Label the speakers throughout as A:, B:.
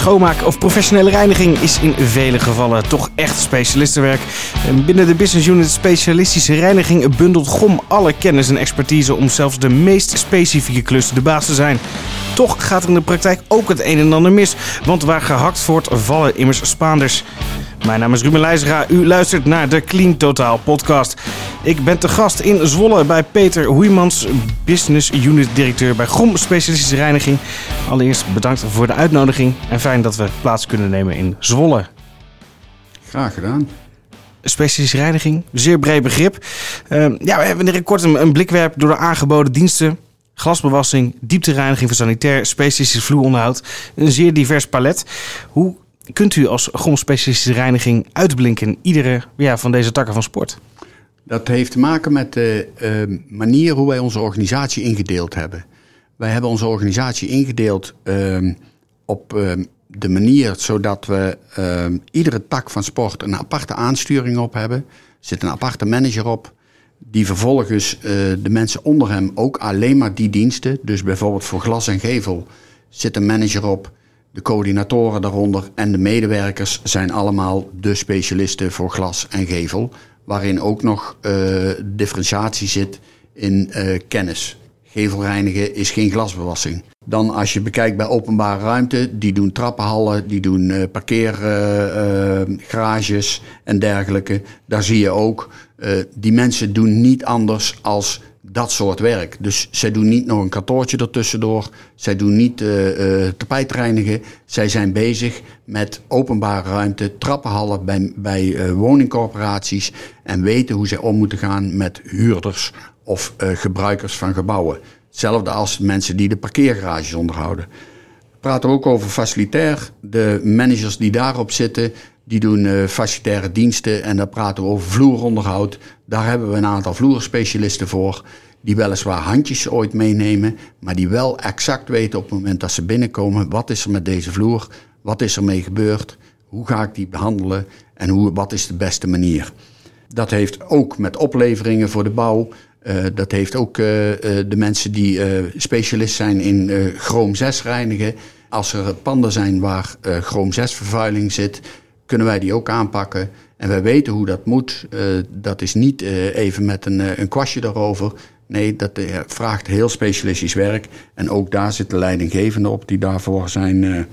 A: Schoonmaak of professionele reiniging is in vele gevallen toch echt specialistenwerk. En binnen de business unit specialistische reiniging bundelt GOM alle kennis en expertise om zelfs de meest specifieke klussen de baas te zijn. Toch gaat er in de praktijk ook het een en ander mis, want waar gehakt wordt vallen immers Spaanders. Mijn naam is Ruben Leijzera. U luistert naar de Clean Totaal podcast. Ik ben te gast in Zwolle bij Peter Hoeimans, business unit directeur bij GOM Specialistische Reiniging. Allereerst bedankt voor de uitnodiging en fijn dat we plaats kunnen nemen in Zwolle.
B: Graag gedaan.
A: Specialistische reiniging, zeer breed begrip. Uh, ja, we hebben er kort een, een blikwerp door de aangeboden diensten. Glasbewassing, dieptereiniging voor sanitair, specialistisch vloeronderhoud. Een zeer divers palet. Hoe kunt u als grondspecialistische reiniging uitblinken in iedere ja, van deze takken van sport?
B: Dat heeft te maken met de uh, manier hoe wij onze organisatie ingedeeld hebben. Wij hebben onze organisatie ingedeeld uh, op uh, de manier zodat we iedere tak van sport een aparte aansturing op hebben. Er zit een aparte manager op. Die vervolgens de mensen onder hem ook alleen maar die diensten. Dus bijvoorbeeld voor glas en gevel zit een manager op de coördinatoren daaronder en de medewerkers zijn allemaal de specialisten voor glas en gevel. Waarin ook nog uh, differentiatie zit in uh, kennis. Gevelreinigen is geen glasbewassing. Dan als je bekijkt bij openbare ruimte, die doen trappenhallen, die doen uh, parkeergarages en dergelijke. Daar zie je ook, die mensen doen niet anders als dat soort werk. Dus zij doen niet nog een kantoortje ertussendoor. Zij doen niet uh, uh, tapijtreinigen. Zij zijn bezig met openbare ruimte, trappenhallen bij, bij uh, woningcorporaties. En weten hoe zij om moeten gaan met huurders of gebruikers van gebouwen. Hetzelfde als mensen die de parkeergarages onderhouden. We praten ook over facilitair. De managers die daarop zitten, die doen facilitaire diensten en daar praten we over vloeronderhoud. Daar hebben we een aantal vloerspecialisten voor. Die weliswaar handjes ooit meenemen, maar die wel exact weten op het moment dat ze binnenkomen: wat is er met deze vloer? Wat is er mee gebeurd? Hoe ga ik die behandelen? En hoe, wat is de beste manier? Dat heeft ook met opleveringen voor de bouw. Uh, dat heeft ook uh, de mensen die specialist zijn in chroom 6 reinigen. Als er panden zijn waar chroom 6 vervuiling zit, kunnen wij die ook aanpakken. En wij weten hoe dat moet. Uh, dat is niet uh, even met een, uh, een kwastje erover. Nee, dat vraagt heel specialistisch werk. En ook daar zitten leidinggevenden op die daarvoor zijn,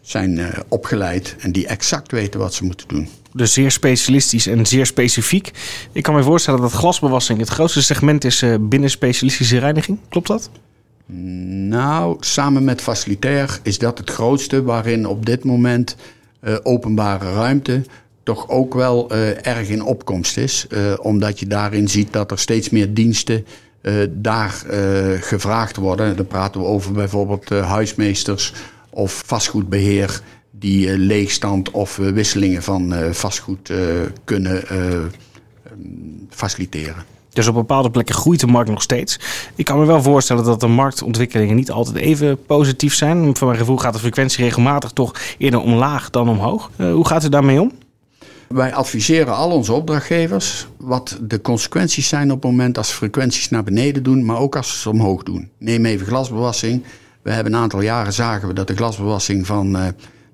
B: zijn opgeleid. En die exact weten wat ze moeten doen.
A: Dus zeer specialistisch en zeer specifiek. Ik kan me voorstellen dat glasbewassing het grootste segment is binnen specialistische reiniging. Klopt dat?
B: Nou, samen met facilitair is dat het grootste waarin op dit moment uh, openbare ruimte toch ook wel uh, erg in opkomst is. Uh, omdat je daarin ziet dat er steeds meer diensten daar gevraagd worden. Dan praten we over bijvoorbeeld huismeesters of vastgoedbeheer die leegstand of wisselingen van vastgoed kunnen faciliteren.
A: Dus op bepaalde plekken groeit de markt nog steeds. Ik kan me wel voorstellen dat de marktontwikkelingen niet altijd even positief zijn. Voor mijn gevoel gaat de frequentie regelmatig toch eerder omlaag dan omhoog. Hoe gaat u daarmee om?
B: Wij adviseren al onze opdrachtgevers wat de consequenties zijn op het moment als frequenties naar beneden doen, maar ook als ze omhoog doen. Neem even glasbewassing. We hebben een aantal jaren zagen we dat de glasbewassing van, uh,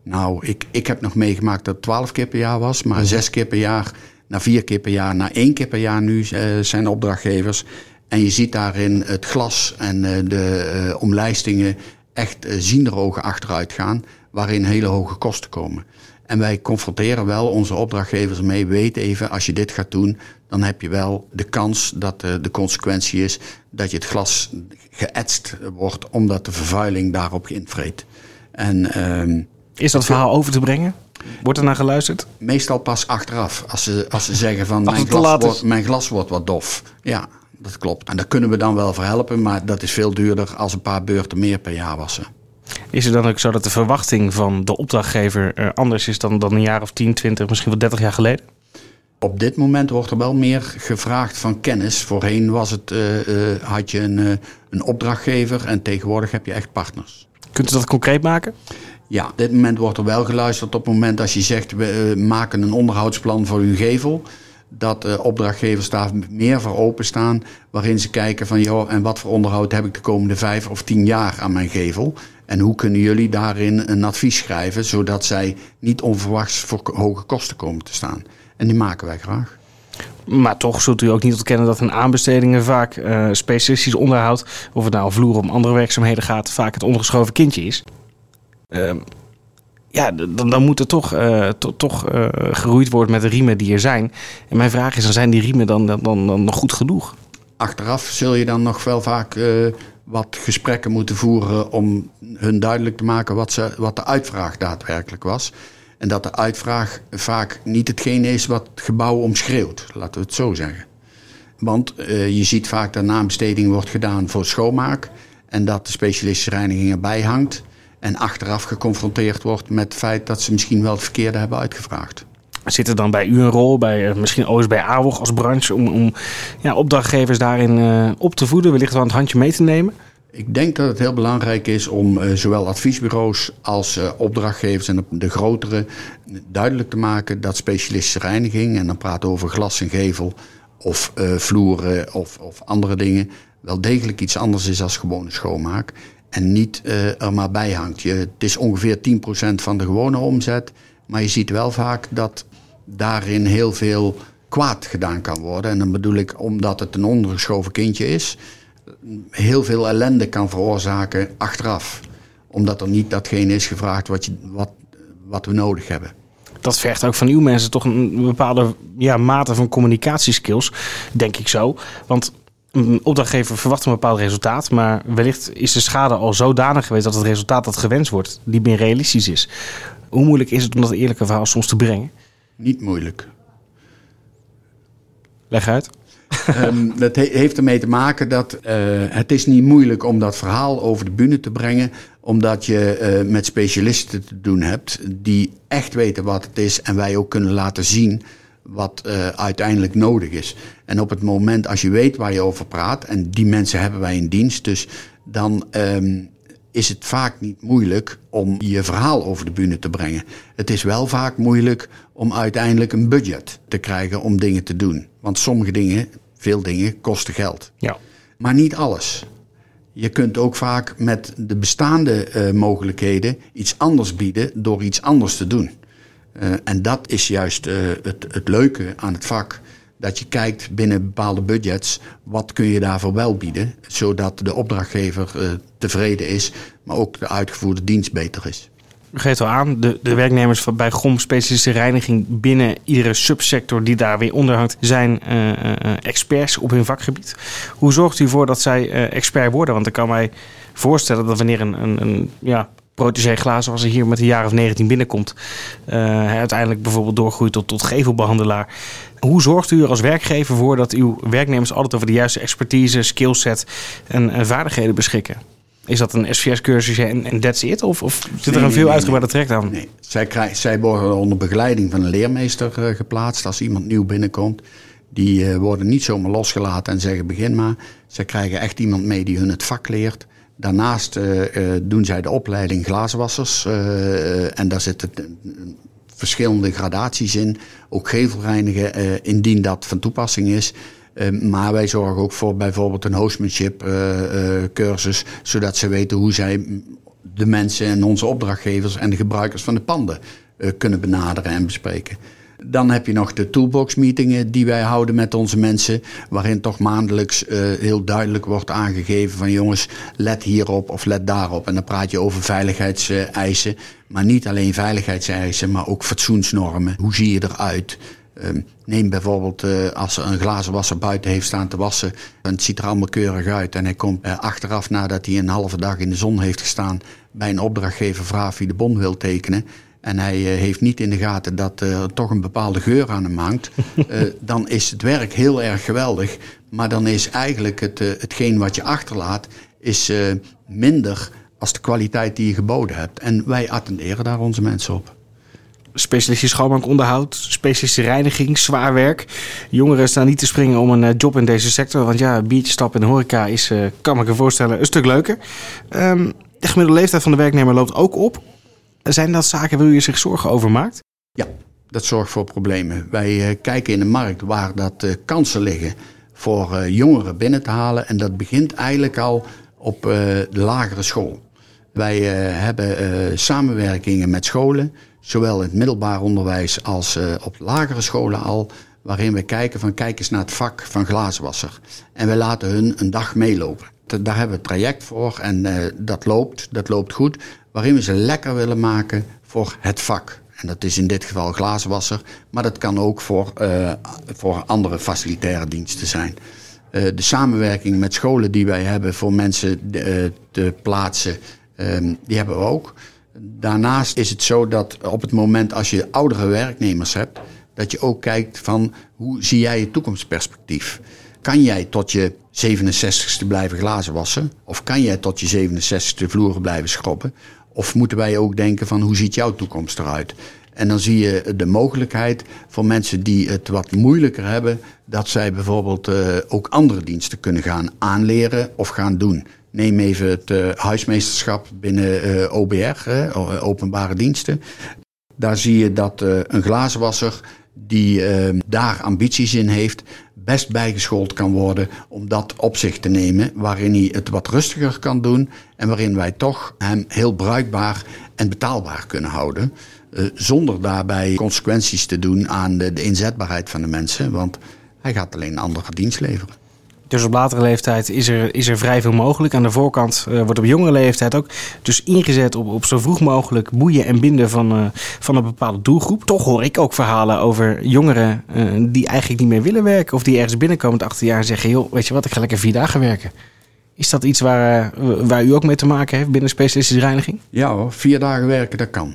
B: nou, ik, ik heb nog meegemaakt dat het 12 keer per jaar was, maar zes keer per jaar naar vier keer per jaar, naar één keer per jaar nu uh, zijn opdrachtgevers. En je ziet daarin het glas en uh, de omlijstingen echt zienderogen achteruit gaan, waarin hele hoge kosten komen. En wij confronteren wel onze opdrachtgevers mee. Weet even, als je dit gaat doen, dan heb je wel de kans dat de consequentie is dat je het glas geëtst wordt, omdat de vervuiling daarop invreet. En, ehm,
A: is dat verhaal over te brengen? Wordt er naar geluisterd?
B: Meestal pas achteraf. Als ze, als ze zeggen van mijn glas, wordt, mijn glas wordt wat dof. Ja, dat klopt. En daar kunnen we dan wel voor helpen. Maar dat is veel duurder als een paar beurten meer per jaar wassen.
A: Is het dan ook zo dat de verwachting van de opdrachtgever anders is dan, dan een jaar of 10, 20, misschien wel 30 jaar geleden?
B: Op dit moment wordt er wel meer gevraagd van kennis. Voorheen was het, uh, uh, had je een, uh, een opdrachtgever en tegenwoordig heb je echt partners.
A: Kunt u dat concreet maken?
B: Ja, op dit moment wordt er wel geluisterd op het moment als je zegt we maken een onderhoudsplan voor uw gevel. Dat opdrachtgevers daar meer voor openstaan. Waarin ze kijken van joh, en wat voor onderhoud heb ik de komende vijf of tien jaar aan mijn gevel. En hoe kunnen jullie daarin een advies schrijven, zodat zij niet onverwachts voor hoge kosten komen te staan? En die maken wij graag.
A: Maar toch zult u ook niet ontkennen dat een aanbestedingen vaak uh, specialistisch onderhoud, of het nou vloer om andere werkzaamheden gaat, vaak het ondergeschoven kindje is. Uh, ja, dan, dan moet er toch, uh, to, toch uh, geroeid worden met de riemen die er zijn. En mijn vraag is, dan zijn die riemen dan, dan, dan, dan nog goed genoeg?
B: Achteraf zul je dan nog wel vaak wat gesprekken moeten voeren om hun duidelijk te maken wat, ze, wat de uitvraag daadwerkelijk was. En dat de uitvraag vaak niet hetgeen is wat het gebouw omschreeuwt, laten we het zo zeggen. Want je ziet vaak dat naambesteding wordt gedaan voor schoonmaak en dat de specialistische reiniging erbij hangt en achteraf geconfronteerd wordt met het feit dat ze misschien wel het verkeerde hebben uitgevraagd.
A: Zit er dan bij u een rol, bij, misschien ook bij AWOG als branche, om, om ja, opdrachtgevers daarin uh, op te voeden, wellicht wel een handje mee te nemen?
B: Ik denk dat het heel belangrijk is om uh, zowel adviesbureaus als opdrachtgevers en de grotere duidelijk te maken dat specialistische reiniging, en dan praten we over glas en gevel of vloeren of, of andere dingen, wel degelijk iets anders is als gewone schoonmaak en niet er maar bij hangt. Je, het is ongeveer 10% van de gewone omzet, maar je ziet wel vaak dat daarin heel veel kwaad gedaan kan worden. En dan bedoel ik omdat het een ondergeschoven kindje is, heel veel ellende kan veroorzaken achteraf. Omdat er niet datgene is gevraagd wat, je, wat, wat we nodig hebben.
A: Dat vergt ook van uw mensen toch een bepaalde ja, mate van communicatieskills, denk ik zo. Want een opdrachtgever verwacht een bepaald resultaat, maar wellicht is de schade al zodanig geweest dat het resultaat dat gewenst wordt niet meer realistisch is. Hoe moeilijk is het om dat eerlijke verhaal soms te brengen?
B: Niet moeilijk.
A: Leg uit.
B: um, dat he heeft ermee te maken dat uh, het is niet moeilijk om dat verhaal over de bühne te brengen, omdat je uh, met specialisten te doen hebt die echt weten wat het is en wij ook kunnen laten zien wat uh, uiteindelijk nodig is. En op het moment als je weet waar je over praat, en die mensen hebben wij in dienst, dus dan um, is het vaak niet moeilijk om je verhaal over de bühne te brengen. Het is wel vaak moeilijk om uiteindelijk een budget te krijgen om dingen te doen. Want sommige dingen, veel dingen, kosten geld.
A: Ja.
B: Maar niet alles. Je kunt ook vaak met de bestaande uh, mogelijkheden iets anders bieden door iets anders te doen. Uh, en dat is juist uh, het, het leuke aan het vak. Dat je kijkt binnen bepaalde budgets, wat kun je daarvoor wel bieden, zodat de opdrachtgever uh, tevreden is, maar ook de uitgevoerde dienst beter is.
A: U geeft al aan, de, de werknemers van, bij GOM Specialistische Reiniging binnen iedere subsector die daar weer onder hangt, zijn uh, uh, experts op hun vakgebied. Hoe zorgt u ervoor dat zij expert worden? Want ik kan mij voorstellen dat wanneer een, een, een ja, protégé glazen als hij hier met een jaar of 19 binnenkomt, uh, uiteindelijk bijvoorbeeld doorgroeit tot, tot gevelbehandelaar. Hoe zorgt u er als werkgever voor dat uw werknemers altijd over de juiste expertise, skillset en, en vaardigheden beschikken? Is dat een SVS-cursusje en, en that's it? Of, of zit er een veel nee, uitgebreide trek aan?
B: Nee, zij, krijg, zij worden onder begeleiding van een leermeester uh, geplaatst als iemand nieuw binnenkomt. Die uh, worden niet zomaar losgelaten en zeggen begin maar. Zij krijgen echt iemand mee die hun het vak leert. Daarnaast uh, uh, doen zij de opleiding glazenwassers. Uh, en daar zitten verschillende gradaties in. Ook gevelreinigen, indien dat van toepassing is. maar wij zorgen ook voor bijvoorbeeld een hostmanship cursus. Zodat ze weten hoe zij de mensen en onze opdrachtgevers en de gebruikers van de panden kunnen benaderen en bespreken. Dan heb je nog de toolbox meetingen die wij houden met onze mensen. Waarin toch maandelijks uh, heel duidelijk wordt aangegeven van jongens, let hierop of let daarop. En dan praat je over veiligheidseisen. Maar niet alleen veiligheidseisen, maar ook fatsoensnormen. Hoe zie je eruit? Um, neem bijvoorbeeld uh, als er een glazen wasser buiten heeft staan te wassen. En het ziet er allemaal keurig uit. En hij komt uh, achteraf nadat hij een halve dag in de zon heeft gestaan. bij een opdrachtgever vraagt wie de bon wil tekenen en hij uh, heeft niet in de gaten dat er uh, toch een bepaalde geur aan hem hangt, uh, dan is het werk heel erg geweldig. Maar dan is eigenlijk het, hetgeen wat je achterlaat, is minder als de kwaliteit die je geboden hebt. En wij attenderen daar onze mensen op.
A: Specialistische schoonmaakonderhoud, specialistische reiniging, zwaar werk. Jongeren staan niet te springen om een job in deze sector. Want ja, biertje stappen in de horeca is, kan me voorstellen, een stuk leuker. Um, de gemiddelde leeftijd van de werknemer loopt ook op. Zijn dat zaken waar u zich zorgen over maakt?
B: Ja, dat zorgt voor problemen. Wij uh, kijken in de markt waar dat uh, kansen liggen voor uh, jongeren binnen te halen. En dat begint eigenlijk al op de lagere school. Wij hebben samenwerkingen met scholen, zowel in het middelbaar onderwijs als op lagere scholen al waarin we kijken van kijk eens naar het vak van glazenwasser. En we laten hun een dag meelopen. Daar hebben we het traject voor en dat loopt, dat loopt goed. Waarin we ze lekker willen maken voor het vak. En dat is in dit geval glazenwasser, maar dat kan ook voor, uh, voor andere facilitaire diensten zijn. Uh, de samenwerking met scholen die wij hebben voor mensen te plaatsen, um, die hebben we ook. Daarnaast is het zo dat op het moment als je oudere werknemers hebt, dat je ook kijkt van hoe zie jij je toekomstperspectief? Kan jij tot je 67ste blijven glazen wassen? Of kan jij tot je 67ste vloeren blijven schroppen? Of moeten wij ook denken van hoe ziet jouw toekomst eruit? En dan zie je de mogelijkheid voor mensen die het wat moeilijker hebben, dat zij bijvoorbeeld uh, ook andere diensten kunnen gaan aanleren of gaan doen. Neem even het uh, huismeesterschap binnen uh, OBR, openbare diensten. Daar zie je dat een glazenwasser die uh, daar ambities in heeft, best bijgeschoold kan worden om dat op zich te nemen, waarin hij het wat rustiger kan doen en waarin wij toch hem heel bruikbaar en betaalbaar kunnen houden. Uh, zonder daarbij consequenties te doen aan de, de inzetbaarheid van de mensen, want hij gaat alleen een andere dienst leveren.
A: Dus op latere leeftijd is er, is er vrij veel mogelijk. Aan de voorkant uh, wordt op jongere leeftijd ook dus ingezet op, op zo vroeg mogelijk boeien en binden van, uh, van een bepaalde doelgroep. Toch hoor ik ook verhalen over jongeren uh, die eigenlijk niet meer willen werken. Of die ergens binnenkomen het jaar en zeggen: joh, weet je wat, ik ga lekker vier dagen werken. Is dat iets waar, waar u ook mee te maken heeft binnen specialistische reiniging?
B: Ja hoor, vier dagen werken, dat kan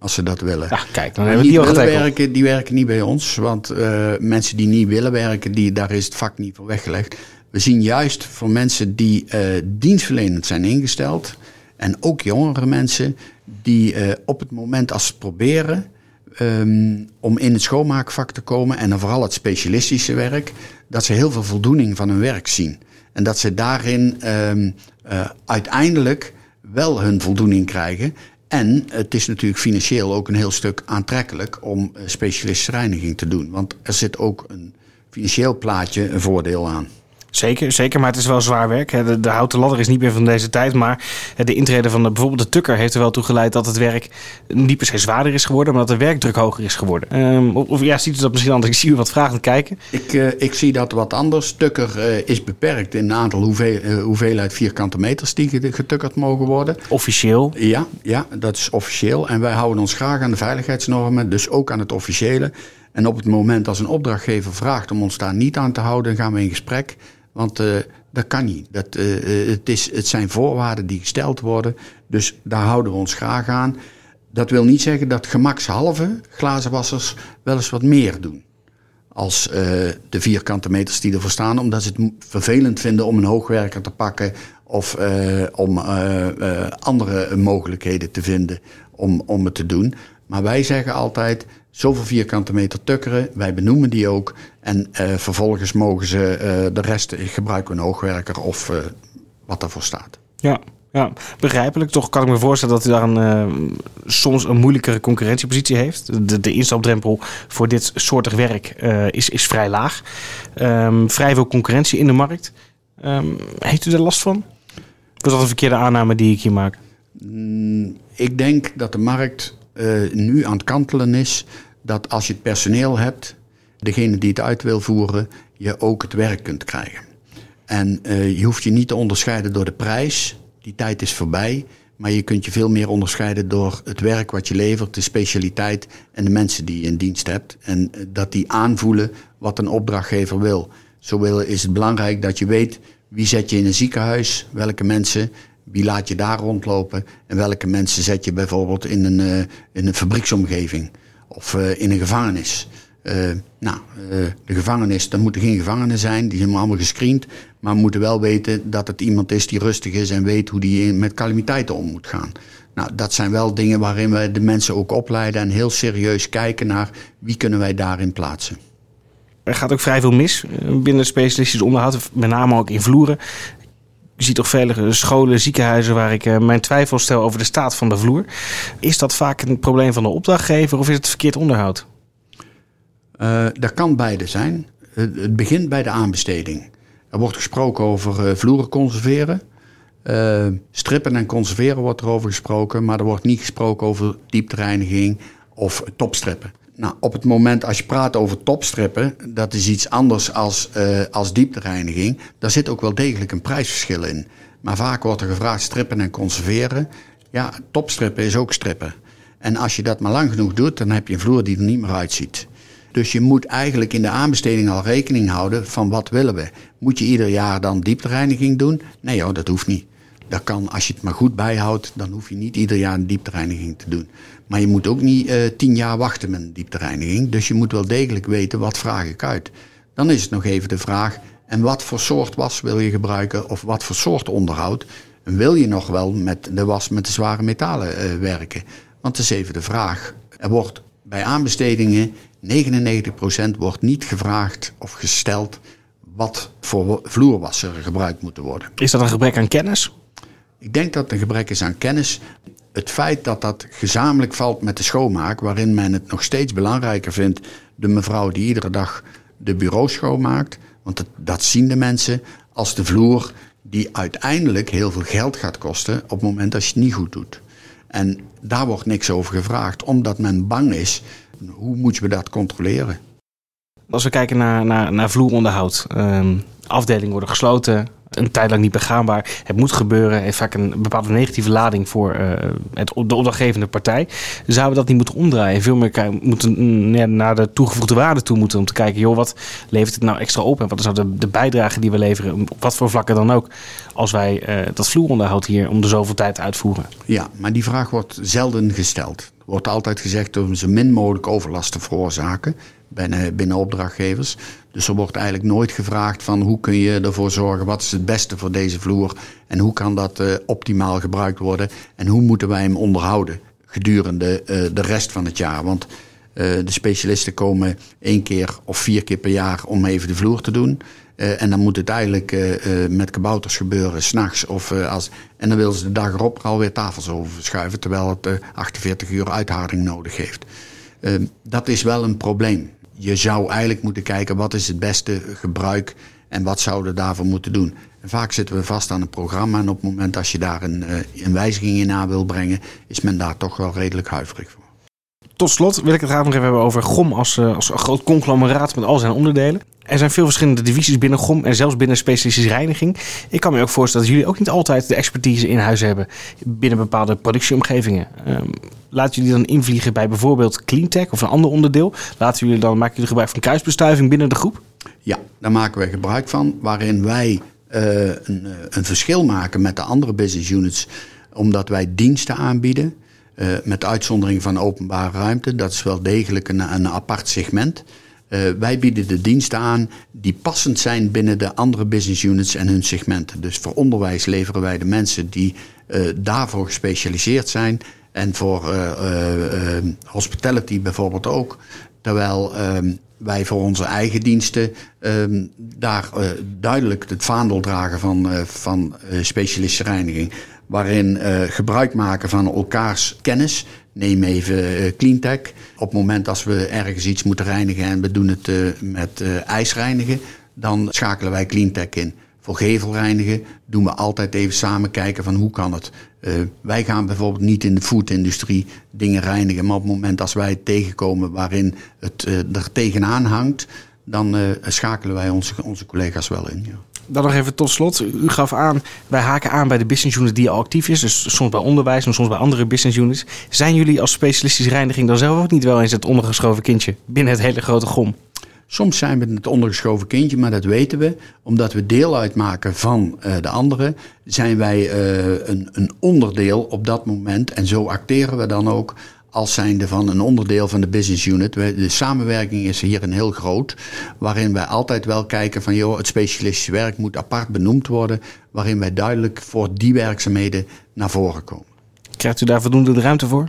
B: als ze dat willen.
A: Ja, kijk, dan hebben we die,
B: die willen werken, die werken niet bij ons. Want uh, mensen die niet willen werken, die, daar is het vak niet voor weggelegd. We zien juist voor mensen die uh, dienstverlenend zijn ingesteld. En ook jongere mensen die uh, op het moment als ze proberen um, om in het schoonmaakvak te komen. En dan vooral het specialistische werk. Dat ze heel veel voldoening van hun werk zien. En dat ze daarin um, uiteindelijk wel hun voldoening krijgen. En het is natuurlijk financieel ook een heel stuk aantrekkelijk om specialistische reiniging te doen. Want er zit ook een financieel plaatje een voordeel aan.
A: Zeker, zeker, maar het is wel zwaar werk. De, de houten ladder is niet meer van deze tijd. Maar de intrede van de, bijvoorbeeld de tukker heeft er wel toe geleid dat het werk niet per se zwaarder is geworden, maar dat de werkdruk hoger is geworden. Um, of, ja, ziet u dat misschien anders? Ik zie u wat vragen kijken.
B: Ik, uh, ik zie dat wat anders. Tukker uh, is beperkt in een aantal hoeveel, uh, hoeveelheid vierkante meters die getukkerd mogen worden.
A: Officieel?
B: Ja, ja, dat is officieel. En wij houden ons graag aan de veiligheidsnormen, dus ook aan het officiële. En op het moment als een opdrachtgever vraagt om ons daar niet aan te houden, gaan we in gesprek. Want uh, dat kan niet. Dat, uh, het, is, het zijn voorwaarden die gesteld worden. Dus daar houden we ons graag aan. Dat wil niet zeggen dat gemakshalve glazenwassers wel eens wat meer doen. Als de vierkante meters die ervoor staan. Omdat ze het vervelend vinden om een hoogwerker te pakken. Of om andere mogelijkheden te vinden om, om het te doen. Maar wij zeggen altijd, zoveel vierkante meter tukkeren, wij benoemen die ook. En uh, vervolgens mogen ze uh, de rest gebruiken, een hoogwerker of uh, wat daarvoor staat.
A: Ja, ja, begrijpelijk. Toch kan ik me voorstellen dat u daar een, soms een moeilijkere concurrentiepositie heeft. De, de instapdrempel voor dit soortig werk is, is vrij laag. Um, vrij veel concurrentie in de markt. Um, heeft u er last van? Of is dat een verkeerde aanname die ik hier maak?
B: Mm, ik denk dat de markt uh, nu aan het kantelen is dat als je het personeel hebt, degene die het uit wil voeren, je ook het werk kunt krijgen. En uh, je hoeft je niet te onderscheiden door de prijs, die tijd is voorbij. Maar je kunt je veel meer onderscheiden door het werk wat je levert, de specialiteit en de mensen die je in dienst hebt. En uh, dat die aanvoelen wat een opdrachtgever wil. Zo is het belangrijk dat je weet wie zet je in een ziekenhuis, welke mensen, wie laat je daar rondlopen en welke mensen zet je bijvoorbeeld in een, uh, in een fabrieksomgeving of uh, in een gevangenis. Uh, nou, de gevangenis, dan moeten geen gevangenen zijn, die zijn allemaal gescreend. Maar we moeten wel weten dat het iemand is die rustig is en weet hoe die met calamiteiten om moet gaan. Nou, dat zijn wel dingen waarin we de mensen ook opleiden en heel serieus kijken naar wie kunnen wij daarin plaatsen.
A: Er gaat ook vrij veel mis binnen specialistisch onderhoud, met name ook in vloeren. Je ziet toch vele scholen, ziekenhuizen waar ik uh, mijn twijfel stel over de staat van de vloer. Is dat vaak een probleem van de opdrachtgever of is het verkeerd onderhoud?
B: Uh, dat kan beide zijn. Het, begint bij de aanbesteding. Er wordt gesproken over uh, vloeren conserveren. Strippen en conserveren wordt erover gesproken, maar er wordt niet gesproken over dieptereiniging of topstrippen. Nou, op het moment als je praat over topstrippen, dat is iets anders als, uh, als dieptereiniging. Daar zit ook wel degelijk een prijsverschil in. Maar vaak wordt er gevraagd strippen en conserveren. Ja, topstrippen is ook strippen. En als je dat maar lang genoeg doet, dan heb je een vloer die er niet meer uitziet. Dus je moet eigenlijk in de aanbesteding al rekening houden van wat willen we. Moet je ieder jaar dan dieptereiniging doen? Nee hoor, dat hoeft niet. Dat kan, als je het maar goed bijhoudt, dan hoef je niet ieder jaar een dieptereiniging te doen. Maar je moet ook niet uh, tien jaar wachten met een dieptereiniging. Dus je moet wel degelijk weten wat vraag ik uit. Dan is het nog even de vraag, en wat voor soort was wil je gebruiken of wat voor soort onderhoud? En wil je nog wel met de was met de zware metalen uh, werken? Want het is even de vraag. Er wordt bij aanbestedingen 99% wordt niet gevraagd of gesteld wat voor vloerwasser gebruikt moeten worden.
A: Is dat een gebrek aan kennis?
B: Ik denk dat een gebrek is aan kennis. Het feit dat dat gezamenlijk valt met de schoonmaak, waarin men het nog steeds belangrijker vindt, de mevrouw die iedere dag de bureau schoonmaakt, want dat zien de mensen als de vloer die uiteindelijk heel veel geld gaat kosten op het moment dat je het niet goed doet. En daar wordt niks over gevraagd, omdat men bang is. Hoe moeten we dat controleren?
A: Als we kijken naar, naar, naar vloeronderhoud, um, afdelingen worden gesloten, een tijd lang niet begaanbaar. Het moet gebeuren, heeft vaak een bepaalde negatieve lading voor uh, het, de opdrachtgevende partij. Zouden we dat niet moeten omdraaien? Veel meer moeten mm, naar de toegevoegde waarde toe moeten om te kijken, joh, wat levert het nou extra op en wat is nou de, de bijdrage die we leveren, op wat voor vlakken dan ook, als wij uh, dat vloeronderhoud hier om de zoveel tijd uitvoeren?
B: Ja, maar die vraag wordt zelden gesteld. Wordt altijd gezegd om zo min mogelijk overlast te veroorzaken binnen opdrachtgevers. Dus er wordt eigenlijk nooit gevraagd van hoe kun je ervoor zorgen, wat is het beste voor deze vloer en hoe kan dat uh, optimaal gebruikt worden en hoe moeten wij hem onderhouden gedurende uh, de rest van het jaar. Want uh, de specialisten komen één keer of vier keer per jaar om even de vloer te doen. en dan moet het eigenlijk met kabouters gebeuren, s'nachts. als En dan willen ze de dag erop alweer tafels over terwijl het 48 uur uitharing nodig heeft. dat is wel een probleem je zou eigenlijk moeten kijken wat is het beste gebruik en wat zouden we daarvoor moeten doen. En vaak zitten we vast aan een programma en op het moment dat je daar een, eh, een wijziging in aan wil brengen, is men daar toch wel redelijk huiverig voor.
A: Tot slot wil ik het graag nog even hebben over GOM als, uh, als een groot conglomeraat met al zijn onderdelen. Er zijn veel verschillende divisies binnen GOM en zelfs binnen specialistische reiniging. Ik kan me ook voorstellen dat jullie ook niet altijd de expertise in huis hebben binnen bepaalde productieomgevingen. Um, laten jullie dan invliegen bij bijvoorbeeld Cleantech of een ander onderdeel? Laten jullie dan, maken jullie gebruik van kruisbestuiving binnen de groep?
B: Ja, daar maken we gebruik van. Waarin wij uh, een, een, verschil maken met de andere business units. Omdat wij diensten aanbieden. Uh, met uitzondering van openbare ruimte. Dat is wel degelijk een, apart segment. Uh, wij bieden de diensten aan die passend zijn binnen de andere business units en hun segmenten. Dus voor onderwijs leveren wij de mensen die uh, daarvoor gespecialiseerd zijn. En voor hospitality bijvoorbeeld ook. Terwijl ehm, wij voor onze eigen diensten ehm, daar duidelijk het vaandel dragen van, van specialistische reiniging. Waarin gebruik maken van elkaars kennis Neem even uh, Cleantech. Op het moment als we ergens iets moeten reinigen en we doen het uh, met uh, ijsreinigen, dan schakelen wij Cleantech in. Voor gevelreinigen doen we altijd even samen kijken van hoe kan het. wij gaan bijvoorbeeld niet in de foodindustrie dingen reinigen, maar op het moment als wij het tegenkomen waarin het er tegenaan hangt, dan schakelen wij onze, onze collega's wel in. Ja
A: dan nog even tot slot. U gaf aan, wij haken aan bij de business unit die al actief is. Dus soms bij onderwijs en soms bij andere business units. Zijn jullie als specialistische reiniging dan zelf ook niet wel eens het ondergeschoven kindje binnen het hele grote gom?
B: Soms zijn we het ondergeschoven kindje, maar dat weten we. Omdat we deel uitmaken van uh, de anderen, zijn wij uh, een, een onderdeel op dat moment. En zo acteren we dan ook als zijnde van een onderdeel van de business unit. De samenwerking is hier een heel groot, waarin wij altijd wel kijken van joh, het specialistische werk moet apart benoemd worden, waarin wij duidelijk voor die werkzaamheden naar voren komen.
A: Krijgt u daar voldoende de ruimte voor?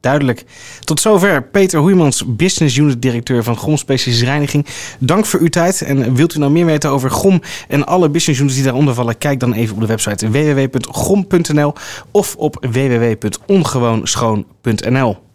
A: Duidelijk. Tot zover Peter Hoeimans, business unit directeur van GOM Specialistische Reiniging. Dank voor uw tijd. En wilt u nou meer weten over GOM en alle business units die daaronder vallen? Kijk dan even op de website www.gom.nl of op www.ongewoonschoon.nl.